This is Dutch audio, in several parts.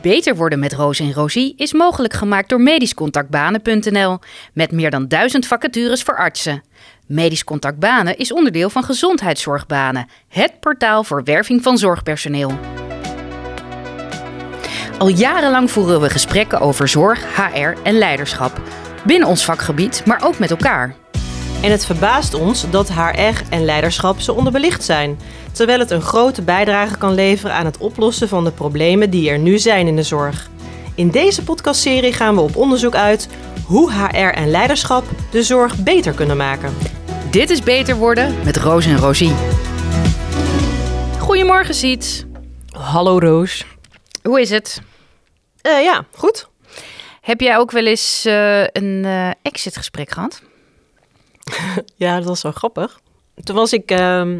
Beter worden met Roos en Rosie is mogelijk gemaakt door medischcontactbanen.nl met meer dan duizend vacatures voor artsen. Medisch Contact Banen is onderdeel van Gezondheidszorgbanen, het portaal voor werving van zorgpersoneel. Al jarenlang voeren we gesprekken over zorg, HR en leiderschap. Binnen ons vakgebied, maar ook met elkaar. En het verbaast ons dat HR en leiderschap zo onderbelicht zijn, terwijl het een grote bijdrage kan leveren aan het oplossen van de problemen die er nu zijn in de zorg. In deze podcastserie gaan we op onderzoek uit hoe HR en leiderschap de zorg beter kunnen maken. Dit is Beter Worden met Roos en Rosie. Goedemorgen, Siets. Hallo Roos. Hoe is het? Uh, ja, goed. Heb jij ook wel eens uh, een uh, exitgesprek gehad? ja, dat was wel grappig. Toen was ik uh,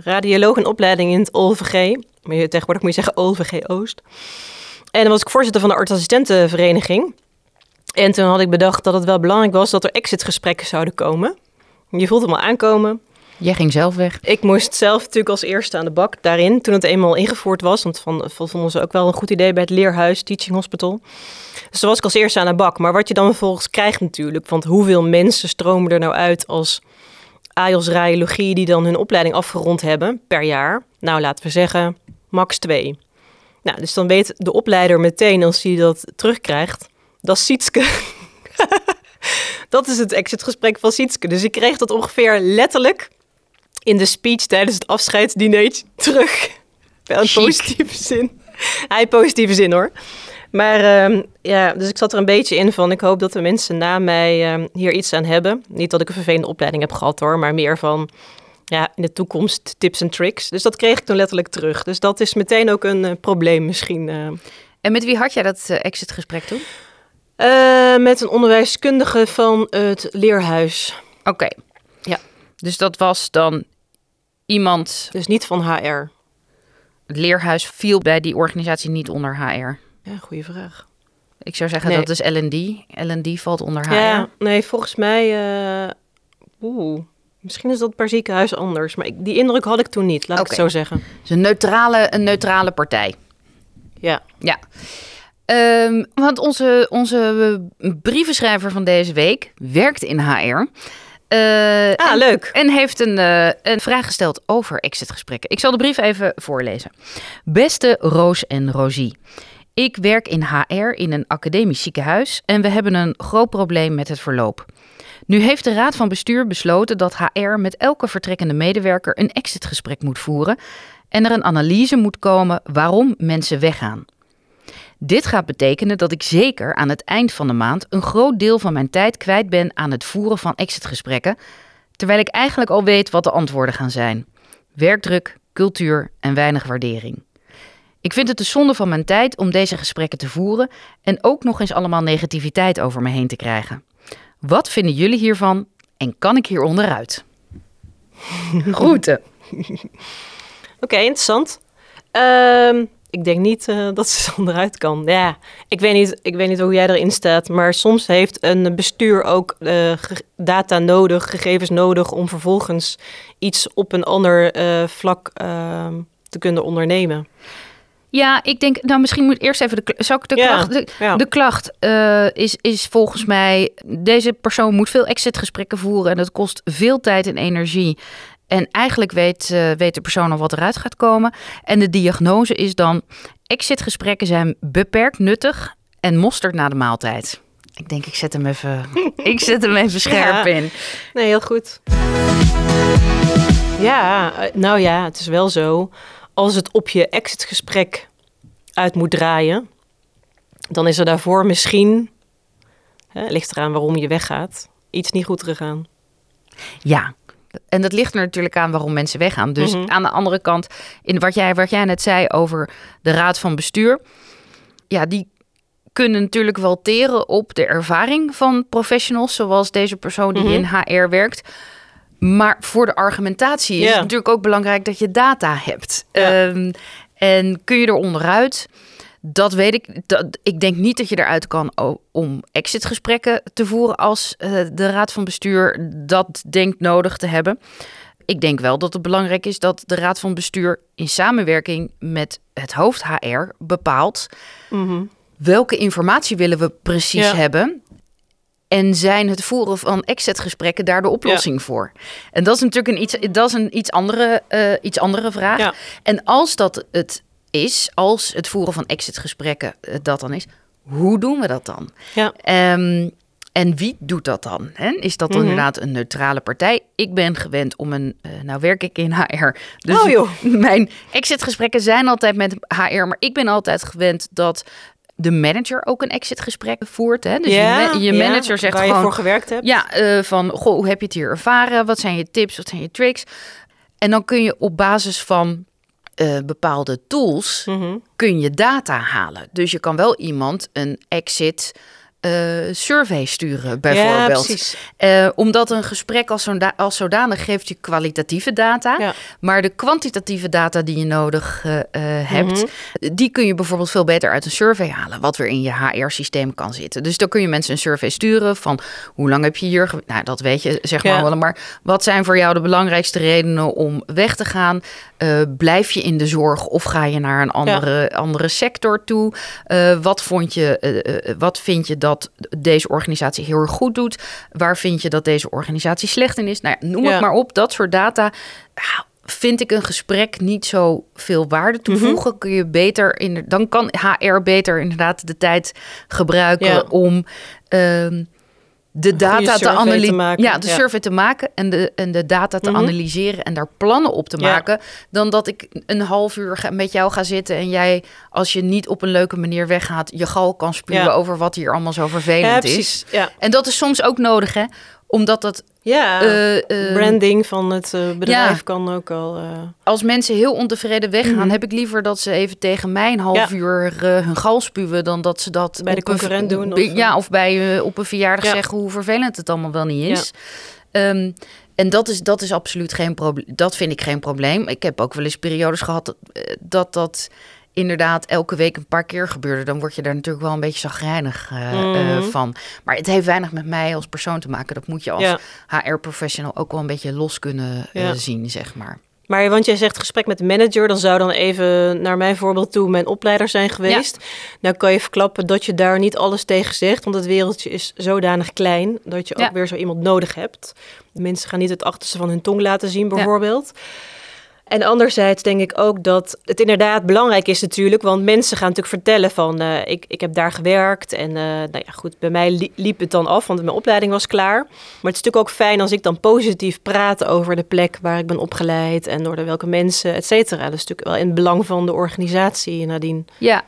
radioloog in opleiding in het OLVG. Maar tegenwoordig moet je zeggen OLVG Oost. En dan was ik voorzitter van de artsassistentenvereniging. En toen had ik bedacht dat het wel belangrijk was dat er exitgesprekken zouden komen. Je voelt hem al aankomen. Jij ging zelf weg. Ik moest zelf natuurlijk als eerste aan de bak daarin. Toen het eenmaal ingevoerd was. Want van, vonden ze ook wel een goed idee bij het Leerhuis Teaching Hospital. Dus was ik als eerste aan de bak. Maar wat je dan vervolgens krijgt natuurlijk. Want hoeveel mensen stromen er nou uit als AIOS radiologie die dan hun opleiding afgerond hebben per jaar? Nou, laten we zeggen max twee. Nou, dus dan weet de opleider meteen als hij dat terugkrijgt. Dat is Sietske. dat is het exitgesprek van Sietske. Dus ik kreeg dat ongeveer letterlijk in de speech tijdens het afscheidsdiner terug. Wel een positieve zin. Hij positieve zin hoor. Maar uh, ja, dus ik zat er een beetje in van. Ik hoop dat de mensen na mij uh, hier iets aan hebben. Niet dat ik een vervelende opleiding heb gehad hoor, maar meer van ja, in de toekomst tips en tricks. Dus dat kreeg ik toen letterlijk terug. Dus dat is meteen ook een uh, probleem misschien. eh. En met wie had jij dat uh, exitgesprek toen? Met een onderwijskundige van het leerhuis. Oké, okay. ja. Dus dat was dan iemand. Dus niet van HR. Het leerhuis viel bij die organisatie niet onder HR. Ja, goede vraag. Ik zou zeggen nee. dat is LD. LD valt onder HR. Ja, nee, volgens mij. Uh, Oeh. Misschien is dat per ziekenhuis anders, maar ik, die indruk had ik toen niet, laat okay. ik het zo zeggen. Dus een neutrale, een neutrale partij. Ja. Ja. Um, want onze, onze brievenschrijver van deze week werkt in HR. Uh, ah, en, leuk. En heeft een, uh, een vraag gesteld over exitgesprekken. Ik zal de brief even voorlezen. Beste Roos en Rosie. Ik werk in HR in een academisch ziekenhuis en we hebben een groot probleem met het verloop. Nu heeft de Raad van Bestuur besloten dat HR met elke vertrekkende medewerker een exitgesprek moet voeren en er een analyse moet komen waarom mensen weggaan. Dit gaat betekenen dat ik zeker aan het eind van de maand een groot deel van mijn tijd kwijt ben aan het voeren van exitgesprekken, terwijl ik eigenlijk al weet wat de antwoorden gaan zijn: werkdruk, cultuur en weinig waardering. Ik vind het de zonde van mijn tijd om deze gesprekken te voeren en ook nog eens allemaal negativiteit over me heen te krijgen. Wat vinden jullie hiervan en kan ik hier onderuit? Groeten. Oké, okay, interessant. Um, ik denk niet uh, dat ze onderuit kan. Ja, ik weet, niet, ik weet niet hoe jij erin staat, maar soms heeft een bestuur ook uh, data nodig, gegevens nodig om vervolgens iets op een ander uh, vlak te kunnen ondernemen. Ja, ik denk, nou misschien moet eerst even de, zou ik de Ja, klacht. De, ja. de klacht eh, is, is volgens mij, deze persoon moet veel exitgesprekken voeren en dat kost veel tijd en energie. En eigenlijk weet, uh, weet de persoon al wat eruit gaat komen. En de diagnose is dan, exitgesprekken zijn beperkt nuttig en mosterd na de maaltijd. Ik denk, ik zet hem even, ik zet hem even scherp Ja. in. Nee, heel goed. Ja, eh, nou ja, het is wel zo. Als het op je exitgesprek uit moet draaien, dan is er daarvoor misschien, hè, ligt eraan waarom je weggaat, iets niet goed gegaan. Ja, en dat ligt er natuurlijk aan waarom mensen weggaan. Dus Mhm. aan de andere kant, in wat jij, wat jij net zei over de raad van bestuur. Ja, die kunnen natuurlijk wel teren op de ervaring van professionals, zoals deze persoon die Mhm. in HR werkt. Maar voor de argumentatie is het natuurlijk ook belangrijk dat je data hebt. Ja. Ehm, en kun je er onderuit? Dat weet ik. Dat, ik denk niet dat je eruit kan om exitgesprekken te voeren als eh, de raad van bestuur dat denkt nodig te hebben. Ik denk wel dat het belangrijk is dat de Raad van Bestuur in samenwerking met het hoofd HR bepaalt Mhm. welke informatie willen we precies Ja. hebben. En zijn het voeren van exit-gesprekken daar de oplossing voor? En dat is natuurlijk een iets, dat is een iets, andere, eh, iets andere vraag. Ja. En als dat het is, als het voeren van exit-gesprekken eh, dat dan is, hoe doen we dat dan? Ja. Ehm, en wie doet dat dan? Hè? Is dat dan Mhm. inderdaad een neutrale partij? Ik ben gewend om een. eh, nou werk ik in HR. Dus Oh, joh. mijn exitgesprekken zijn altijd met HR. Maar ik ben altijd gewend dat de manager ook een exitgesprek voert. Hè? Dus je, je ja, manager zegt waar gewoon. je voor gewerkt hebt. Ja, eh, van goh, hoe heb je het hier ervaren? Wat zijn je tips? Wat zijn je tricks? En dan kun je op basis van eh, bepaalde tools Mhm. kun je data halen. Dus je kan wel iemand een exit eh, survey sturen, Ja, bijvoorbeeld. precies. Eh, omdat een gesprek als, zoda- als zodanig geeft je kwalitatieve data. Ja. Maar de kwantitatieve data die je nodig eh, hebt, Mhm. die kun je bijvoorbeeld veel beter uit een survey halen. Wat weer in je HR-systeem kan zitten. Dus dan kun je mensen een survey sturen van hoe lang heb je hier? Nou, dat weet je zeg maar Ja. wel. Maar wat zijn voor jou de belangrijkste redenen om weg te gaan? Blijf je in de zorg of ga je naar een andere, andere sector toe? Wat, vond je, wat vind je dat deze organisatie heel erg goed doet? Waar vind je dat deze organisatie slecht in is? Nou ja, noem Ja. het maar op. Dat soort data. ja, Vind ik een gesprek niet zo veel waarde toevoegen, kun je beter in, dan kan HR beter inderdaad de tijd gebruiken Ja. om ehm, de data te analyseren. Ja, de ja. survey te maken en de, en de data te Mhm. analyseren en daar plannen op te Ja. maken. Dan dat ik een half uur ga- met jou ga zitten en jij, als je niet op een leuke manier weggaat, je gal kan spuwen Ja. over wat hier allemaal zo vervelend is. En dat is soms ook nodig, hè? Omdat dat. ja. eh, eh, branding van het eh, bedrijf ja. kan ook al... als mensen heel ontevreden weggaan, Mhm. heb ik liever dat ze even tegen mij een half Ja. uur hun gal spuwen dan dat ze dat Bij de concurrent doen, of- ja, of bij op een verjaardag Ja. zeggen hoe vervelend het allemaal wel niet is. Ehm, en dat is, dat is absoluut geen probleem. Dat vind ik geen probleem. Ik heb ook wel eens periodes gehad eh, dat, dat inderdaad elke week een paar keer gebeurde. Dan word je daar natuurlijk wel een beetje zagrijnig eh, eh, Mhm. van. Maar het heeft weinig met mij als persoon te maken. Dat moet je als Ja. HR-professional ook wel een beetje los kunnen eh, Ja. zien, zeg maar. Maar want jij zegt gesprek met de manager, dan zou dan even naar mijn voorbeeld toe mijn opleider zijn geweest. Nou kan je verklappen dat je daar niet alles tegen zegt, want het wereldje is zodanig klein dat je Ja. ook weer zo iemand nodig hebt. De mensen gaan niet het achterste van hun tong laten zien, bijvoorbeeld. En anderzijds denk ik ook dat het inderdaad belangrijk is natuurlijk, want mensen gaan natuurlijk vertellen van eh, ik, ik heb daar gewerkt en eh, nou ja goed, bij mij li- liep het dan af, want mijn opleiding was klaar. Maar het is natuurlijk ook fijn als ik dan positief praat over de plek waar ik ben opgeleid en door de welke mensen, et cetera. Dat is natuurlijk wel in het belang van de organisatie nadien. Ja,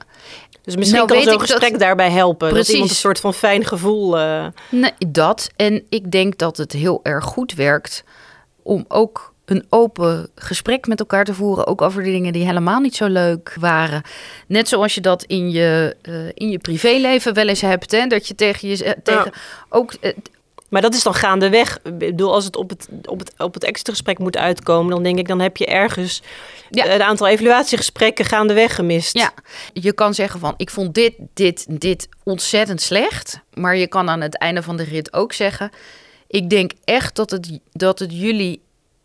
Dus misschien Nou, kan weet zo'n dat- gesprek daarbij helpen. Precies. Dat iemand een soort van fijn gevoel... eh, Nee, dat. En ik denk dat het heel erg goed werkt om ook een open gesprek met elkaar te voeren. Ook over de dingen die helemaal niet zo leuk waren. Net zoals je dat in je, eh, in je privéleven wel eens hebt. Hè? Dat je tegen je eh, tegen ook. eh, Maar dat is dan gaandeweg. Ik bedoel, als het op het, op het, op het extra gesprek moet uitkomen, dan denk ik, dan heb je ergens Ja. een aantal evaluatiegesprekken gaandeweg gemist. ja, je kan zeggen van ik vond dit, dit, dit ontzettend slecht. Maar je kan aan het einde van de rit ook zeggen. Ik denk echt dat het, dat het jullie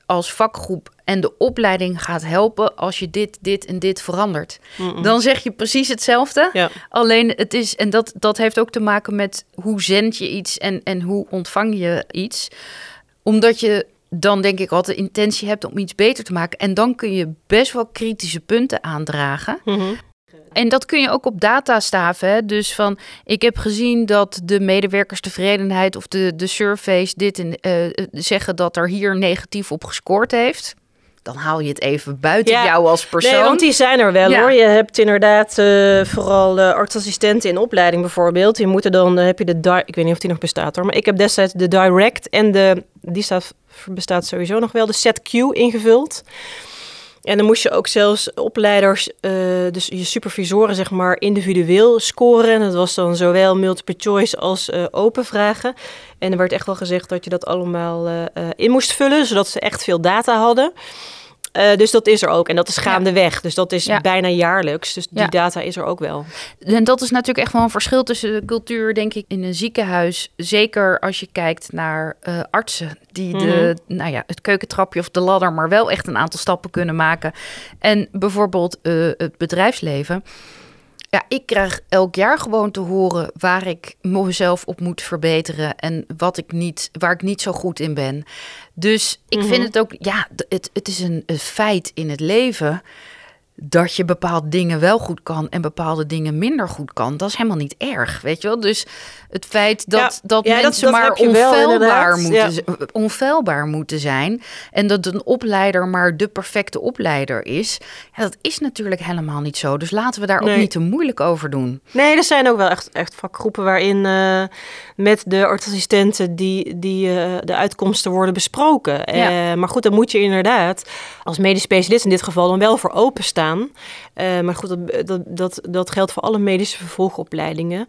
als vakgroep en de opleiding gaat helpen als je dit, dit en dit verandert. Dan zeg je precies hetzelfde. Ja. Alleen het is, en dat, dat heeft ook te maken met hoe zend je iets en, en hoe ontvang je iets. Omdat je dan denk ik altijd de intentie hebt om iets beter te maken. En dan kun je best wel kritische punten aandragen. Mhm. En dat kun je ook op data staven. Hè? Dus van, ik heb gezien dat de medewerkerstevredenheid of de, de surveys dit en, eh, zeggen dat er hier negatief op gescoord heeft. Dan haal je het even buiten Ja. jou als persoon. Nee, want die zijn er wel Ja. hoor. Je hebt inderdaad eh, vooral eh, artsassistenten in opleiding bijvoorbeeld. Die moeten dan, eh, heb je de, di- ik weet niet of die nog bestaat hoor, maar ik heb destijds de direct en de, die staat, bestaat sowieso nog wel, de set Q ingevuld. En dan moest je ook zelfs opleiders, eh, dus je supervisoren zeg maar, individueel scoren. En dat was dan zowel multiple choice als eh, open vragen. En er werd echt wel gezegd dat je dat allemaal eh, in moest vullen, zodat ze echt veel data hadden. Uh, dus dat is er ook. En dat is gaandeweg. Dus dat is Ja. bijna jaarlijks. Dus die Ja. data is er ook wel. En dat is natuurlijk echt wel een verschil tussen de cultuur, denk ik, in een ziekenhuis. Zeker als je kijkt naar eh, artsen die de, nou ja, het keukentrapje of de ladder, maar wel echt een aantal stappen kunnen maken. En bijvoorbeeld eh, het bedrijfsleven. Ja, ik krijg elk jaar gewoon te horen waar ik mezelf op moet verbeteren en wat ik niet, waar ik niet zo goed in ben. Dus ik vind het ook, ja, het, het is een, een feit in het leven dat je bepaalde dingen wel goed kan en bepaalde dingen minder goed kan. Dat is helemaal niet erg, weet je wel? Dus het feit dat, Ja, dat ja, mensen dat maar wel, onfeilbaar, moeten, Ja. onfeilbaar moeten zijn en dat een opleider maar de perfecte opleider is, dat is natuurlijk helemaal niet zo. Dus laten we daar ook niet te moeilijk over doen. Nee, er zijn ook wel echt, echt vakgroepen waarin eh, met de artsassistenten die, die eh, de uitkomsten worden besproken. Eh, maar goed, dan moet je inderdaad als medisch specialist in dit geval dan wel voor openstaan. Eh, maar goed, dat, dat, dat, dat geldt voor alle medische vervolgopleidingen.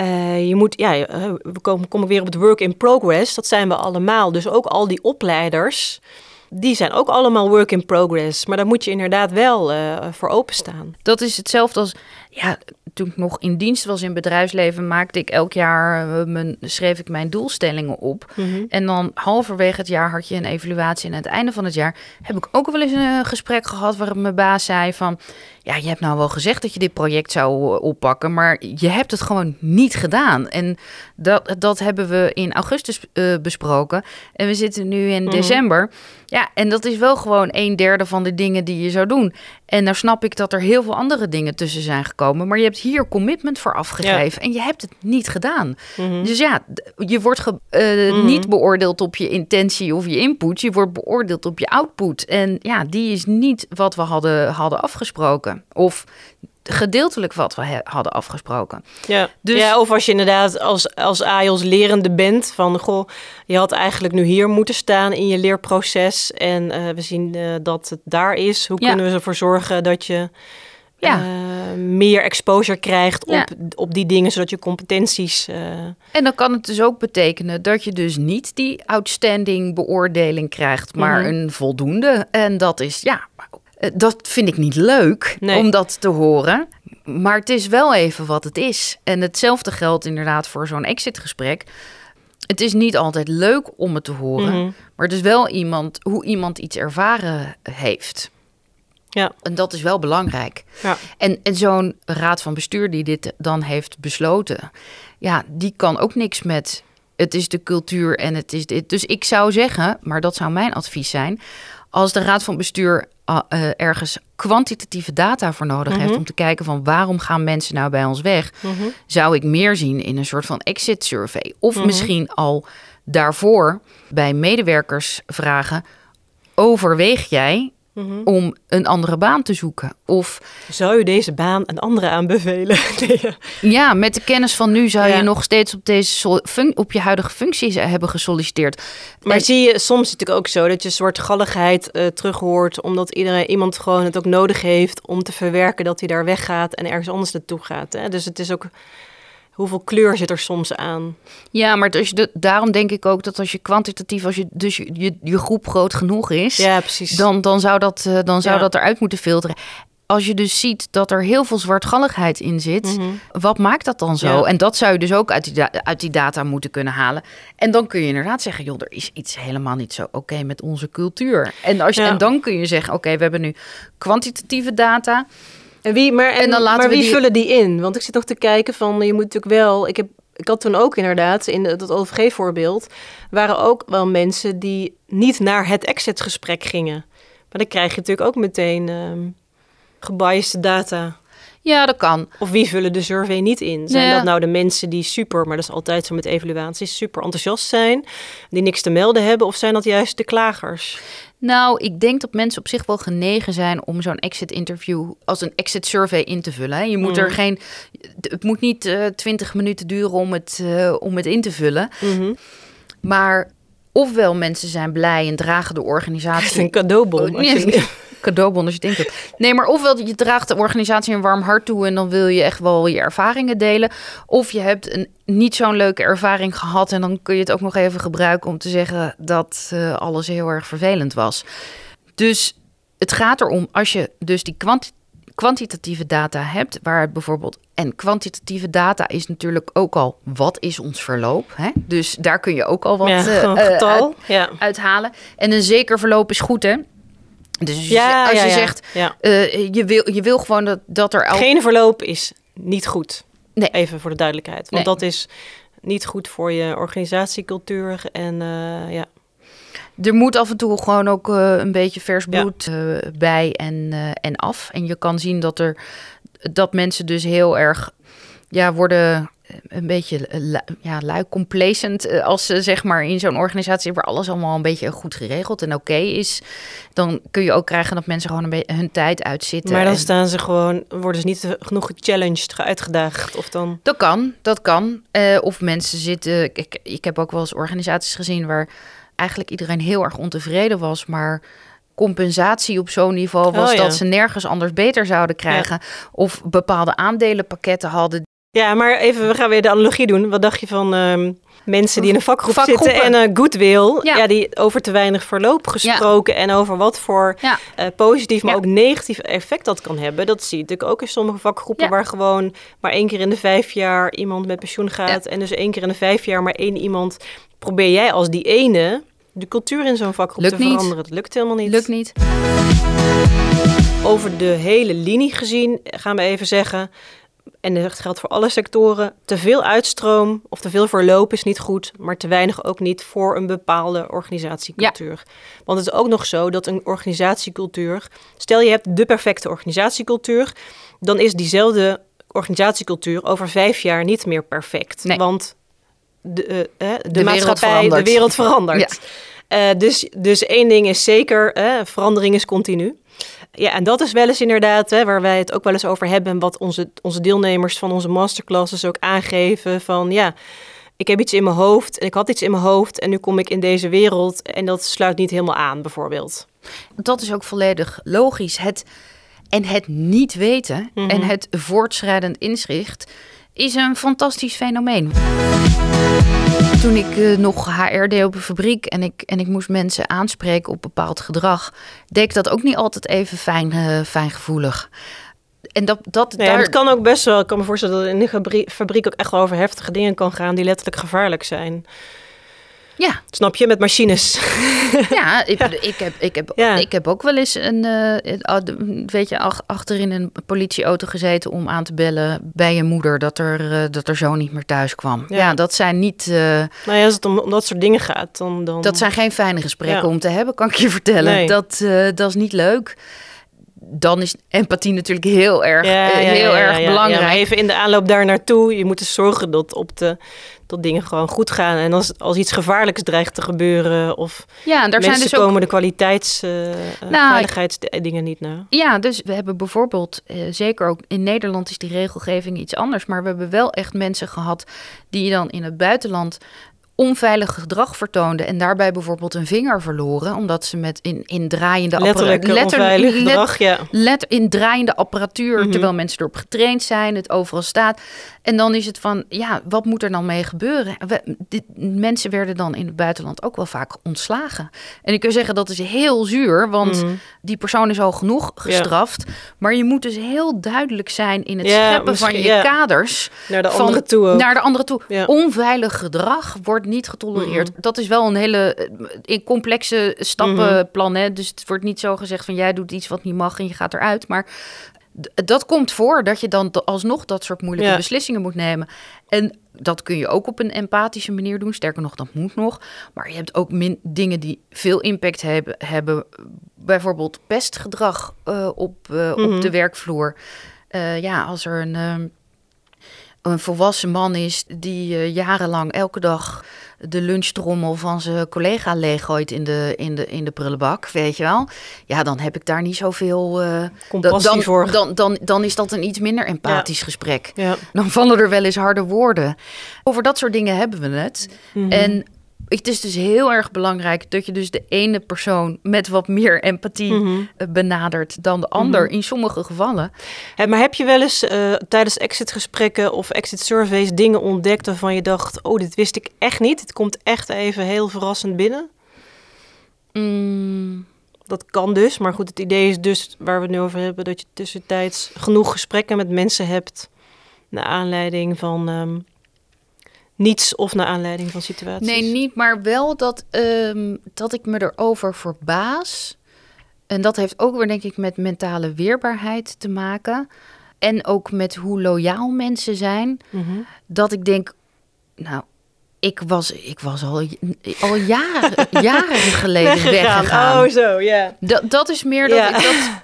Eh, je moet, ja, eh, we komen, komen weer op het work in progress. Dat zijn we allemaal. Dus ook al die opleiders, die zijn ook allemaal work in progress. Maar daar moet je inderdaad wel eh, voor openstaan. Dat is hetzelfde als, ja, toen ik nog in dienst was in bedrijfsleven, maakte ik elk jaar, eh, mijn, schreef ik mijn doelstellingen op. En dan halverwege het jaar had je een evaluatie. En aan het einde van het jaar heb ik ook wel eens een eh, gesprek gehad waarin mijn baas zei van, ja, je hebt nou wel gezegd dat je dit project zou eh, oppakken, maar je hebt het gewoon niet gedaan. En dat, dat hebben we in augustus besproken. En we zitten nu in december. Ja, en dat is wel gewoon een derde van de dingen die je zou doen. En nou snap ik dat er heel veel andere dingen tussen zijn gekomen. Maar je hebt hier commitment voor afgegeven. En je hebt het niet gedaan. Dus ja, je wordt eh, niet beoordeeld op je intentie of je input. Je wordt beoordeeld op je output. En ja, die is niet wat we hadden, hadden afgesproken. Of gedeeltelijk wat we hadden afgesproken. Ja. Dus- ja, of als je inderdaad als, als AIOS lerende bent van... goh, je had eigenlijk nu hier moeten staan in je leerproces... en eh, we zien eh, dat het daar is. Hoe Ja. kunnen we ervoor zorgen dat je Ja. eh, meer exposure krijgt op, Ja. op die dingen... zodat je competenties... En dan kan het dus ook betekenen dat je dus niet die outstanding beoordeling krijgt, maar Mhm. een voldoende. En dat is, ja, dat vind ik niet leuk Nee. om dat te horen. Maar het is wel even wat het is. En hetzelfde geldt inderdaad voor zo'n exitgesprek. Het is niet altijd leuk om het te horen, Mhm. maar het is wel iemand, hoe iemand iets ervaren heeft. ja, En dat is wel belangrijk. ja. En, en zo'n raad van bestuur die dit dan heeft besloten, ja, die kan ook niks met. Het is de cultuur en het is dit. Dus ik zou zeggen, maar dat zou mijn advies zijn. Als de raad van bestuur ah, eh, ergens kwantitatieve data voor nodig heeft om te kijken van waarom gaan mensen nou bij ons weg, zou ik meer zien in een soort van exit survey. Of misschien al daarvoor bij medewerkers vragen: overweeg jij om een andere baan te zoeken? Of Zou je deze baan een andere aanbevelen? Nee, ja. Ja, met de kennis van nu zou je nog steeds op, deze op je huidige functie hebben gesolliciteerd. Maar En- zie je soms natuurlijk ook zo dat je een soort galligheid eh terug hoort, omdat iedereen, iemand gewoon het ook nodig heeft om te verwerken dat hij daar weggaat en ergens anders naartoe gaat. Hè? Dus het is ook, hoeveel kleur zit er soms aan? ja, maar de- daarom denk ik ook dat als je kwantitatief, als je dus je, je, je groep groot genoeg is, Ja, precies. dan, dan zou, dat, eh, dan zou Ja. dat eruit moeten filteren. Als je dus ziet dat er heel veel zwartgalligheid in zit, wat maakt dat dan zo? Mhm. Ja. En dat zou je dus ook uit die, uit die data moeten kunnen halen. En dan kun je inderdaad zeggen, joh, er is iets helemaal niet zo oké met onze cultuur. En, als je, en dan kun je zeggen, oké, we hebben nu kwantitatieve data. En, wie, maar, en, En dan laten maar wie die- vullen die in? Want ik zit nog te kijken van, je moet natuurlijk wel... Ik, heb, ik had toen ook inderdaad, in dat OVG-voorbeeld... waren ook wel mensen die niet naar het exit-gesprek gingen. Maar dan krijg je natuurlijk ook meteen ehm gebiased data. Ja, dat kan. Of wie vullen de survey niet in? Zijn Ja. dat nou de mensen die super, maar dat is altijd zo met evaluaties, super enthousiast zijn, die niks te melden hebben? Of zijn dat juist de klagers? Nou, ik denk dat mensen op zich wel genegen zijn om zo'n exit interview als een exit survey in te vullen. Je moet er geen, het moet niet eh, twintig minuten duren om het, eh, om het in te vullen. Maar ofwel mensen zijn blij en dragen de organisatie een cadeaubon. Oh, nee, cadeaubon als je denkt het. Nee, maar ofwel je draagt de organisatie een warm hart toe en dan wil je echt wel je ervaringen delen. Of je hebt een niet zo'n leuke ervaring gehad en dan kun je het ook nog even gebruiken om te zeggen dat eh, alles heel erg vervelend was. Dus het gaat erom, als je dus die kwanti- kwantitatieve data hebt, waar het bijvoorbeeld. En kwantitatieve data is natuurlijk ook al wat is ons verloop. Hè? Dus daar kun je ook al wat ja, eh, eh, getal. uit- ja. uithalen. En een zeker verloop is goed, hè? Dus als je, Ja, als je zegt, eh, je, wil, je wil gewoon dat, dat er al. Geen verloop is niet goed. Nee. Even voor de duidelijkheid. Want Nee. dat is niet goed voor je organisatiecultuur. En eh, ja. Er moet af en toe gewoon ook eh, een beetje vers bloed bij en, en af. En je kan zien dat er dat mensen dus heel erg ja, worden een beetje eh, ja, lui complacent eh, als ze zeg maar in zo'n organisatie waar alles allemaal een beetje goed geregeld en oké is, dan kun je ook krijgen dat mensen gewoon een beetje hun tijd uitzitten. Maar dan en- staan ze gewoon, worden ze niet genoeg gechallenged, uitgedaagd. Of dan. Dat kan, dat kan. Eh, of mensen zitten. Ik, ik heb ook wel eens organisaties gezien waar eigenlijk iedereen heel erg ontevreden was, maar compensatie op zo'n niveau was Oh, ja. dat ze nergens anders beter zouden krijgen. Of bepaalde aandelenpakketten hadden. Ja, maar even, we gaan weer de analogie doen. Wat dacht je van ehm, mensen die in een vakgroep zitten en een goodwill? Ja. Ja. die over te weinig verloop gesproken en over wat voor Ja. eh, positief, maar ook negatief effect dat kan hebben. Dat zie je natuurlijk ook in sommige vakgroepen waar gewoon maar één keer in de vijf jaar iemand met pensioen gaat. En dus één keer in de vijf jaar maar één iemand. Probeer jij als die ene de cultuur in zo'n vakgroep Lukt te niet. veranderen? Dat lukt helemaal niet. Lukt niet. Over de hele linie gezien gaan we even zeggen, en dat geldt voor alle sectoren, te veel uitstroom of te veel verloop is niet goed, maar te weinig ook niet voor een bepaalde organisatiecultuur. Want het is ook nog zo dat een organisatiecultuur, stel je hebt de perfecte organisatiecultuur, dan is diezelfde organisatiecultuur over vijf jaar niet meer perfect. Nee. Want de, eh, eh, de, maatschappij, de wereld verandert. Ja. Eh, dus, dus één ding is zeker, hè, verandering is continu. Ja, en dat is wel eens inderdaad hè, waar wij het ook wel eens over hebben. En wat onze, onze deelnemers van onze masterclasses ook aangeven. Van ja, ik heb iets in mijn hoofd en ik had iets in mijn hoofd. En nu kom ik in deze wereld en dat sluit niet helemaal aan, bijvoorbeeld. Dat is ook volledig logisch. Het, en het niet weten Mhm. en het voortschrijdend inzicht is een fantastisch fenomeen. Toen ik eh, nog HR deed op een fabriek en ik, en ik moest mensen aanspreken op bepaald gedrag, deed ik dat ook niet altijd even fijn, eh, fijngevoelig. En dat, dat, daar, het kan ook best wel, ik kan me voorstellen dat het in de fabrie- fabriek ook echt wel over heftige dingen kan gaan die letterlijk gevaarlijk zijn. Ja, Snap je, met machines. Ja, ik, ik, heb, ik, heb, Ja. ik heb ook wel eens een, eh, weet je, ach- achterin een politieauto gezeten om aan te bellen bij je moeder dat er, eh, dat er zo niet meer thuis kwam. Ja, Ja. dat zijn niet, eh, nou ja, als het om, om dat soort dingen gaat, dan... dan... dat zijn geen fijne gesprekken Ja. om te hebben, kan ik je vertellen. Nee. Dat, dat is niet leuk. Dan is empathie natuurlijk heel erg, Ja, ja, heel ja, erg belangrijk. Maar even in de aanloop daar naartoe, je moet dus zorgen dat, op de, dat dingen gewoon goed gaan. En als, als iets gevaarlijks dreigt te gebeuren of ja, en daar mensen zijn dus ook komen de kwaliteits, eh, eh, Nou, veiligheidsdingen niet na. Ja, dus we hebben bijvoorbeeld, eh, zeker ook in Nederland is die regelgeving iets anders, maar we hebben wel echt mensen gehad die dan in het buitenland onveilig gedrag vertoonden en daarbij bijvoorbeeld een vinger verloren, omdat ze met in, in draaiende Letterlijk appara- onveilig let- gedrag, ja. let in draaiende apparatuur, Mhm. terwijl mensen erop getraind zijn, het overal staat. En dan is het van, ja, wat moet er dan mee gebeuren? We, dit, mensen werden dan in het buitenland ook wel vaak ontslagen. En ik kan zeggen, dat is heel zuur, want Mhm. die persoon is al genoeg gestraft. Maar je moet dus heel duidelijk zijn in het Ja, scheppen van je kaders. Naar de van- andere toe ook. Naar de andere toe. Onveilig gedrag wordt niet getolereerd. Mhm. Dat is wel een hele eh, in complexe stappenplan. Hè? Dus het wordt niet zo gezegd van jij doet iets wat niet mag en je gaat eruit. Maar dat komt voor dat je dan alsnog dat soort moeilijke Ja. beslissingen moet nemen. En dat kun je ook op een empathische manier doen. Sterker nog, dat moet nog. Maar je hebt ook min dingen die veel impact hebben. hebben bijvoorbeeld pestgedrag eh, op, eh, Mhm. op de werkvloer. Ja, als er een, ehm, een volwassen man is die jarenlang elke dag de lunchtrommel van zijn collega leeggooit in de, in, de, in de prullenbak, weet je wel. Ja, dan heb ik daar niet zoveel... eh, Compassie dan, voor. Dan, dan, dan is dat een iets minder empathisch gesprek. Ja. Dan vallen er wel eens harde woorden. Over dat soort dingen hebben we het. Mhm. En het is dus heel erg belangrijk dat je dus de ene persoon met wat meer empathie Mhm. eh, benadert dan de ander Mhm. in sommige gevallen. Maar heb je wel eens eh, tijdens exitgesprekken of exit surveys dingen ontdekt waarvan je dacht, oh, dit wist ik echt niet. Het komt echt even heel verrassend binnen. Mm, dat kan dus. Maar goed, het idee is dus, waar we het nu over hebben, dat je tussentijds genoeg gesprekken met mensen hebt. Naar aanleiding van ehm, niets of naar aanleiding van situaties. Nee, niet, maar wel dat, ehm, dat ik me erover verbaas. En dat heeft ook weer, denk ik, met mentale weerbaarheid te maken. En ook met hoe loyaal mensen zijn. Mhm. Dat ik denk, nou, ik was, ik was al, al jaren, jaren geleden weggegaan. Oh, zo, ja. Dat, dat is meer dat ik dat...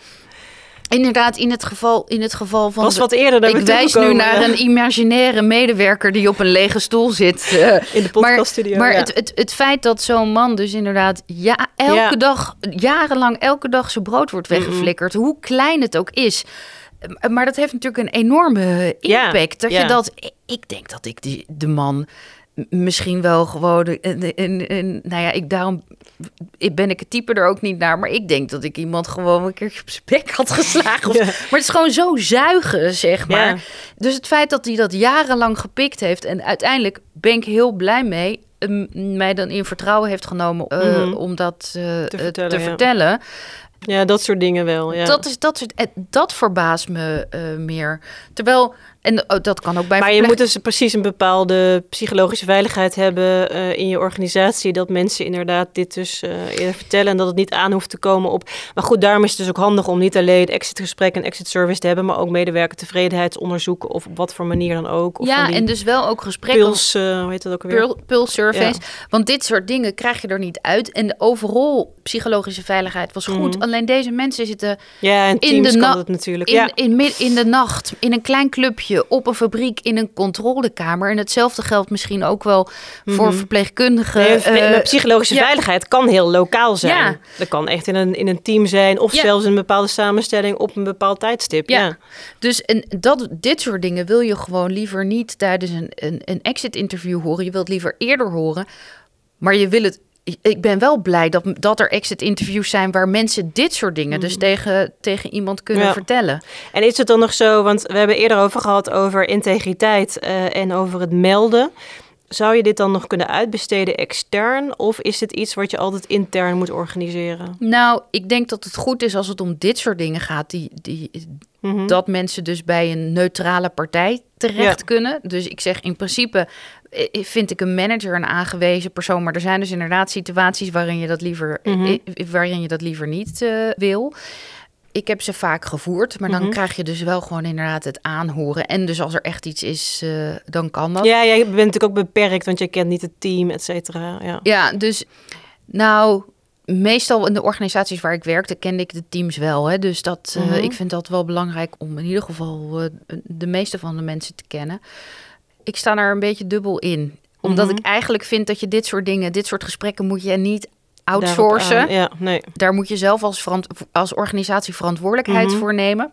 Inderdaad, in het geval, in het geval van... Was wat eerder naar ik wijs nu naar een imaginaire medewerker die op een lege stoel zit. eh, In de podcaststudio, Maar, maar ja. het, het, het feit dat zo'n man dus inderdaad ja, elke Ja. dag, jarenlang elke dag zijn brood wordt weggeflikkerd, hoe klein het ook is. Maar dat heeft natuurlijk een enorme Ja, impact. Dat je dat, ik denk dat ik die, de man misschien wel gewoon, een, een, een- nou ja, ik daarom ik ben ik het type er ook niet naar, maar ik denk dat ik iemand gewoon een keertje op zijn bek had geslagen. Of- Ja. Maar het is gewoon zo zuigen, zeg maar. Ja. Dus het feit dat hij dat jarenlang gepikt heeft en uiteindelijk ben ik heel blij mee. eh, mij dan in vertrouwen heeft genomen eh, Mhm. om dat eh, te vertellen, te ja. vertellen. Ja, dat soort dingen wel. Ja. Dat, is, dat, soort, eh, dat verbaast me eh, meer. Terwijl, en oh, dat kan ook bij maar je moet dus precies een bepaalde psychologische veiligheid hebben eh, in je organisatie. Dat mensen inderdaad dit dus eh, eerder vertellen en dat het niet aan hoeft te komen op. Maar goed, daarom is het dus ook handig om niet alleen exitgesprek en exit service te hebben, maar ook medewerker tevredenheidsonderzoeken of op wat voor manier dan ook. Of Ja, en dus wel ook gesprekken. Puls, eh, hoe heet dat ook alweer? Pul- Pulse surveys. Want dit soort dingen krijg je er niet uit. En de overal psychologische veiligheid was goed. Mhm. Alleen deze mensen zitten Ja, en in teams de kan het natuurlijk. in, ja. in, mid- in de nacht, in een klein clubje, op een fabriek, in een controlekamer. En hetzelfde geldt misschien ook wel voor verpleegkundigen. Nee, verple- eh, maar psychologische ja. veiligheid kan heel lokaal zijn. Ja. Dat kan echt in een, in een team zijn of Ja. zelfs in een bepaalde samenstelling op een bepaald tijdstip. Ja. Dus en dat, dit soort dingen wil je gewoon liever niet tijdens een, een, een exit-interview horen. Je wilt liever eerder horen. Maar je wil het. Ik ben wel blij dat, dat er exit-interviews zijn waar mensen dit soort dingen dus tegen, tegen iemand kunnen Ja. vertellen. En is het dan nog zo, want we hebben eerder over gehad over integriteit eh, en over het melden. Zou je dit dan nog kunnen uitbesteden extern? Of is het iets wat je altijd intern moet organiseren? Nou, ik denk dat het goed is als het om dit soort dingen gaat, die, die, Mhm. dat mensen dus bij een neutrale partij terecht Ja. kunnen. Dus ik zeg in principe vind ik een manager een aangewezen persoon, maar er zijn dus inderdaad situaties waarin je dat liever, Mhm. eh, waarin je dat liever niet eh, wil. Ik heb ze vaak gevoerd, maar dan Mhm. krijg je dus wel gewoon inderdaad het aanhoren. En dus als er echt iets is, eh, dan kan dat. Ja, jij bent natuurlijk ook beperkt, want je kent niet het team, et cetera. Ja. Ja, dus nou, meestal in de organisaties waar ik werkte, kende ik de teams wel. Hè? Dus dat, eh, Mhm. ik vind dat wel belangrijk om in ieder geval eh, de meeste van de mensen te kennen. Ik sta er een beetje dubbel in. Omdat Mhm. ik eigenlijk vind dat je dit soort dingen, dit soort gesprekken moet je niet outsourcen. Ja, nee. Daar moet je zelf als, als organisatie verantwoordelijkheid Mhm. voor nemen.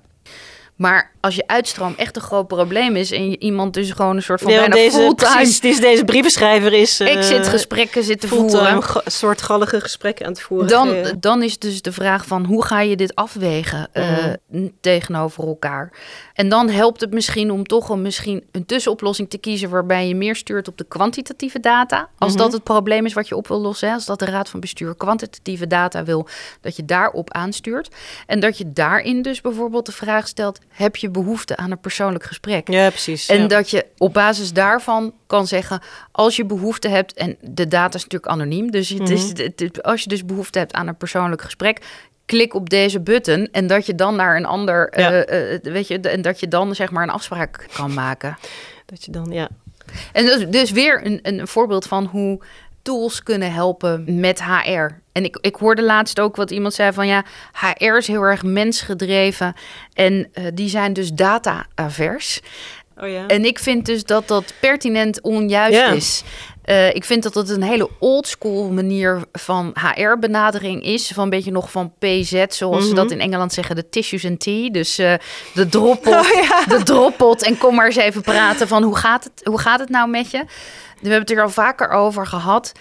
Maar als je uitstroom echt een groot probleem is en iemand dus gewoon een soort van Ja, bijna deze, fulltime precies, deze, deze brievenschrijver is... eh, exit-gesprekken zitten fulltime voeren. ga- soortgallige gesprekken aan het voeren. Dan, Ja. dan is dus de vraag van hoe ga je dit afwegen eh, Mhm. tegenover elkaar. En dan helpt het misschien om toch een, misschien een tussenoplossing te kiezen waarbij je meer stuurt op de kwantitatieve data. Als Mhm. dat het probleem is wat je op wil lossen. Hè? Als dat de raad van bestuur kwantitatieve data wil, dat je daarop aanstuurt. En dat je daarin dus bijvoorbeeld de vraag stelt, heb je behoefte aan een persoonlijk gesprek? ja, precies. En ja. dat je op basis daarvan kan zeggen, als je behoefte hebt, en de data is natuurlijk anoniem, dus het is, Mhm. het- het- als je dus behoefte hebt aan een persoonlijk gesprek, klik op deze button en dat je dan naar een ander, Ja. eh, eh, weet je, en dat je dan zeg maar een afspraak kan maken. Dat je dan, ja. En dus, dus weer een, een voorbeeld van hoe tools kunnen helpen met HR. En ik, ik hoorde laatst ook wat iemand zei van ja, HR is heel erg mensgedreven en eh, die zijn dus data-avers. Oh ja. En ik vind dus dat dat pertinent onjuist Ja. is. Eh, ik vind dat het een hele oldschool manier van HR-benadering is. Van een beetje nog van PZ, zoals ze Mhm. dat in Engeland zeggen, de tissues and tea. Dus eh, de droppelt, Oh ja. de droppelt en kom maar eens even praten van hoe gaat het, hoe gaat het nou met je? We hebben het er al vaker over gehad.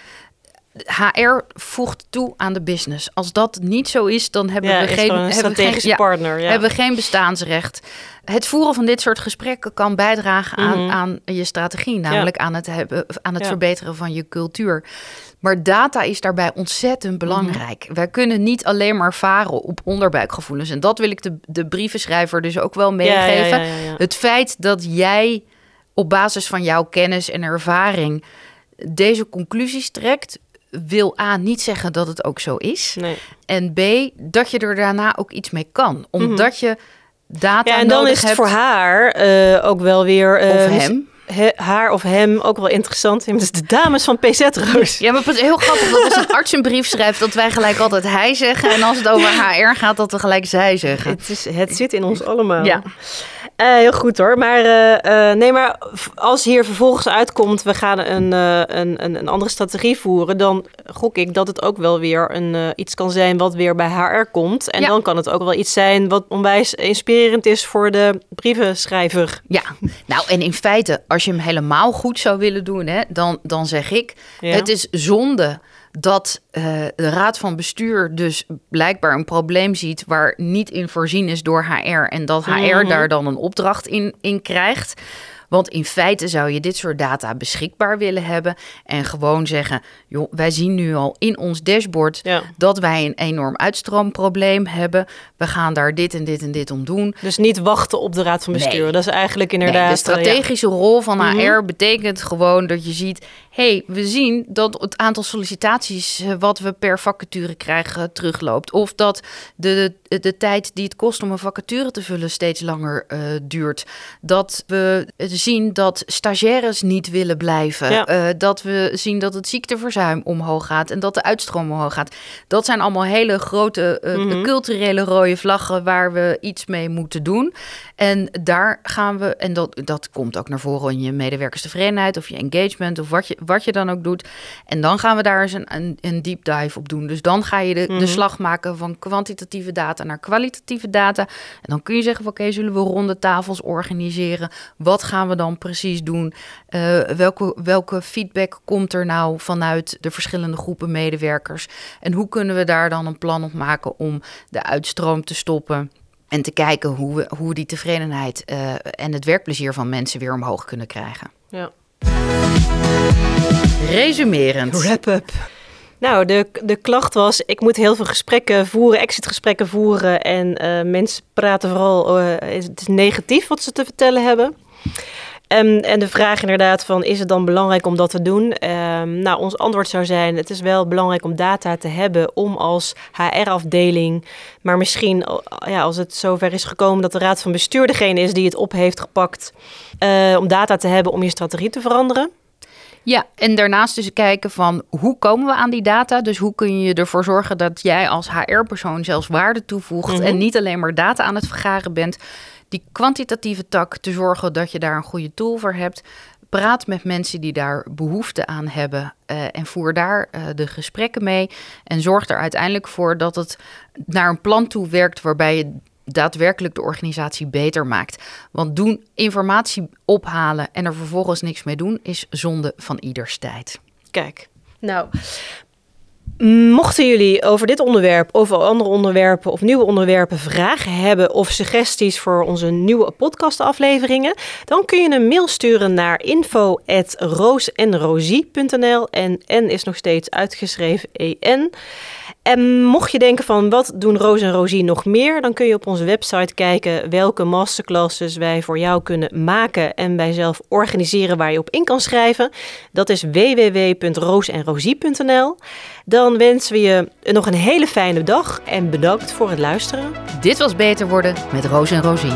HR voegt toe aan de business. Als dat niet zo is, dan hebben Ja, we geen, hebben we geen, strategische ja, partner. Ja. hebben we geen bestaansrecht. Het voeren van dit soort gesprekken kan bijdragen aan, Mhm. aan je strategie, namelijk aan het, hebben, aan het verbeteren van je cultuur. Maar data is daarbij ontzettend belangrijk. Wij kunnen niet alleen maar varen op onderbuikgevoelens. En dat wil ik de, de brievenschrijver dus ook wel meegeven. Het feit dat jij op basis van jouw kennis en ervaring deze conclusies trekt, wil A niet zeggen dat het ook zo is. Nee. En B, dat je er daarna ook iets mee kan. Omdat je data Mhm. Ja, en dan nodig is het hebt, voor haar eh, ook wel weer... eh, of hem. he- haar of hem ook wel interessant. Dus de dames van PZ Roos. Ja, maar het is heel grappig dat als een arts een brief schrijft... dat wij gelijk altijd hij zeggen. En als het over HR gaat, dat we gelijk zij zeggen. Het, is, het zit in ons allemaal. Ja. Eh, heel goed hoor. Maar, eh, eh, nee, maar als hier vervolgens uitkomt, we gaan een, een, een, een andere strategie voeren, dan gok ik dat het ook wel weer een, iets kan zijn wat weer bij HR komt. En Ja. dan kan het ook wel iets zijn wat onwijs inspirerend is voor de brievenschrijver. Ja, nou en in feite, als je hem helemaal goed zou willen doen, hè, dan, dan zeg ik: Ja. het is zonde dat eh, de raad van bestuur dus blijkbaar een probleem ziet waar niet in voorzien is door HR en dat HR Mhm. daar dan een opdracht in, in krijgt. Want in feite zou je dit soort data beschikbaar willen hebben en gewoon zeggen: joh, wij zien nu al in ons dashboard Ja. dat wij een enorm uitstroomprobleem hebben. We gaan daar dit en dit en dit om doen. Dus niet wachten op de raad van bestuur. Nee. Dat is eigenlijk inderdaad... Nee, de eh, ja. strategische rol van HR Mhm. betekent gewoon dat je ziet... hey, we zien dat het aantal sollicitaties eh, wat we per vacature krijgen terugloopt. Of dat de, de, de tijd die het kost om een vacature te vullen steeds langer eh, duurt. Dat we zien dat stagiaires niet willen blijven. Ja. Eh, dat we zien dat het ziekteverzuim omhoog gaat en dat de uitstroom omhoog gaat. Dat zijn allemaal hele grote eh, Mhm. culturele rode vlaggen waar we iets mee moeten doen. En daar gaan we, en dat, dat komt ook naar voren in je medewerkerstevredenheid of je engagement of wat je, wat je dan ook doet. En dan gaan we daar eens een, een, een deep dive op doen. Dus dan ga je de, Mhm. de slag maken van kwantitatieve data naar kwalitatieve data. En dan kun je zeggen: van, oké, zullen we ronde tafels organiseren? Wat gaan we dan precies doen? Eh, welke, welke feedback komt er nou vanuit de verschillende groepen medewerkers? En hoe kunnen we daar dan een plan op maken om de uitstroom te stoppen? En te kijken hoe we, hoe die tevredenheid eh, en het werkplezier van mensen weer omhoog kunnen krijgen. Ja. Resumerend. Wrap-up. Nou, de, de klacht was, ik moet heel veel gesprekken voeren, exitgesprekken voeren. En eh, mensen praten vooral, eh, het is negatief wat ze te vertellen hebben. Ehm, en de vraag inderdaad van, is het dan belangrijk om dat te doen? Ehm, nou, ons antwoord zou zijn, het is wel belangrijk om data te hebben om als HR-afdeling, maar misschien ja, als het zover is gekomen dat de raad van bestuur degene is die het op heeft gepakt, eh, om data te hebben om je strategie te veranderen. Ja, en daarnaast dus kijken van hoe komen we aan die data? Dus hoe kun je ervoor zorgen dat jij als HR-persoon zelfs waarde toevoegt Mhm. en niet alleen maar data aan het vergaren bent. Die kwantitatieve tak te zorgen dat je daar een goede tool voor hebt. Praat met mensen die daar behoefte aan hebben eh, en voer daar eh, de gesprekken mee. En zorg er uiteindelijk voor dat het naar een plan toe werkt waarbij je daadwerkelijk de organisatie beter maakt. Want doen informatie ophalen en er vervolgens niks mee doen is zonde van ieders tijd. Kijk, nou, mochten jullie over dit onderwerp of andere onderwerpen of nieuwe onderwerpen vragen hebben of suggesties voor onze nieuwe podcastafleveringen, dan kun je een mail sturen naar info@roosenrosie.nl en N is nog steeds uitgeschreven EN. En mocht je denken van wat doen Roos en Rosie nog meer, dan kun je op onze website kijken welke masterclasses wij voor jou kunnen maken en wij zelf organiseren waar je op in kan schrijven. Dat is www.roosenrosie.nl. Dan wensen we je nog een hele fijne dag en bedankt voor het luisteren. Dit was Beter Worden met Roos en Rosie.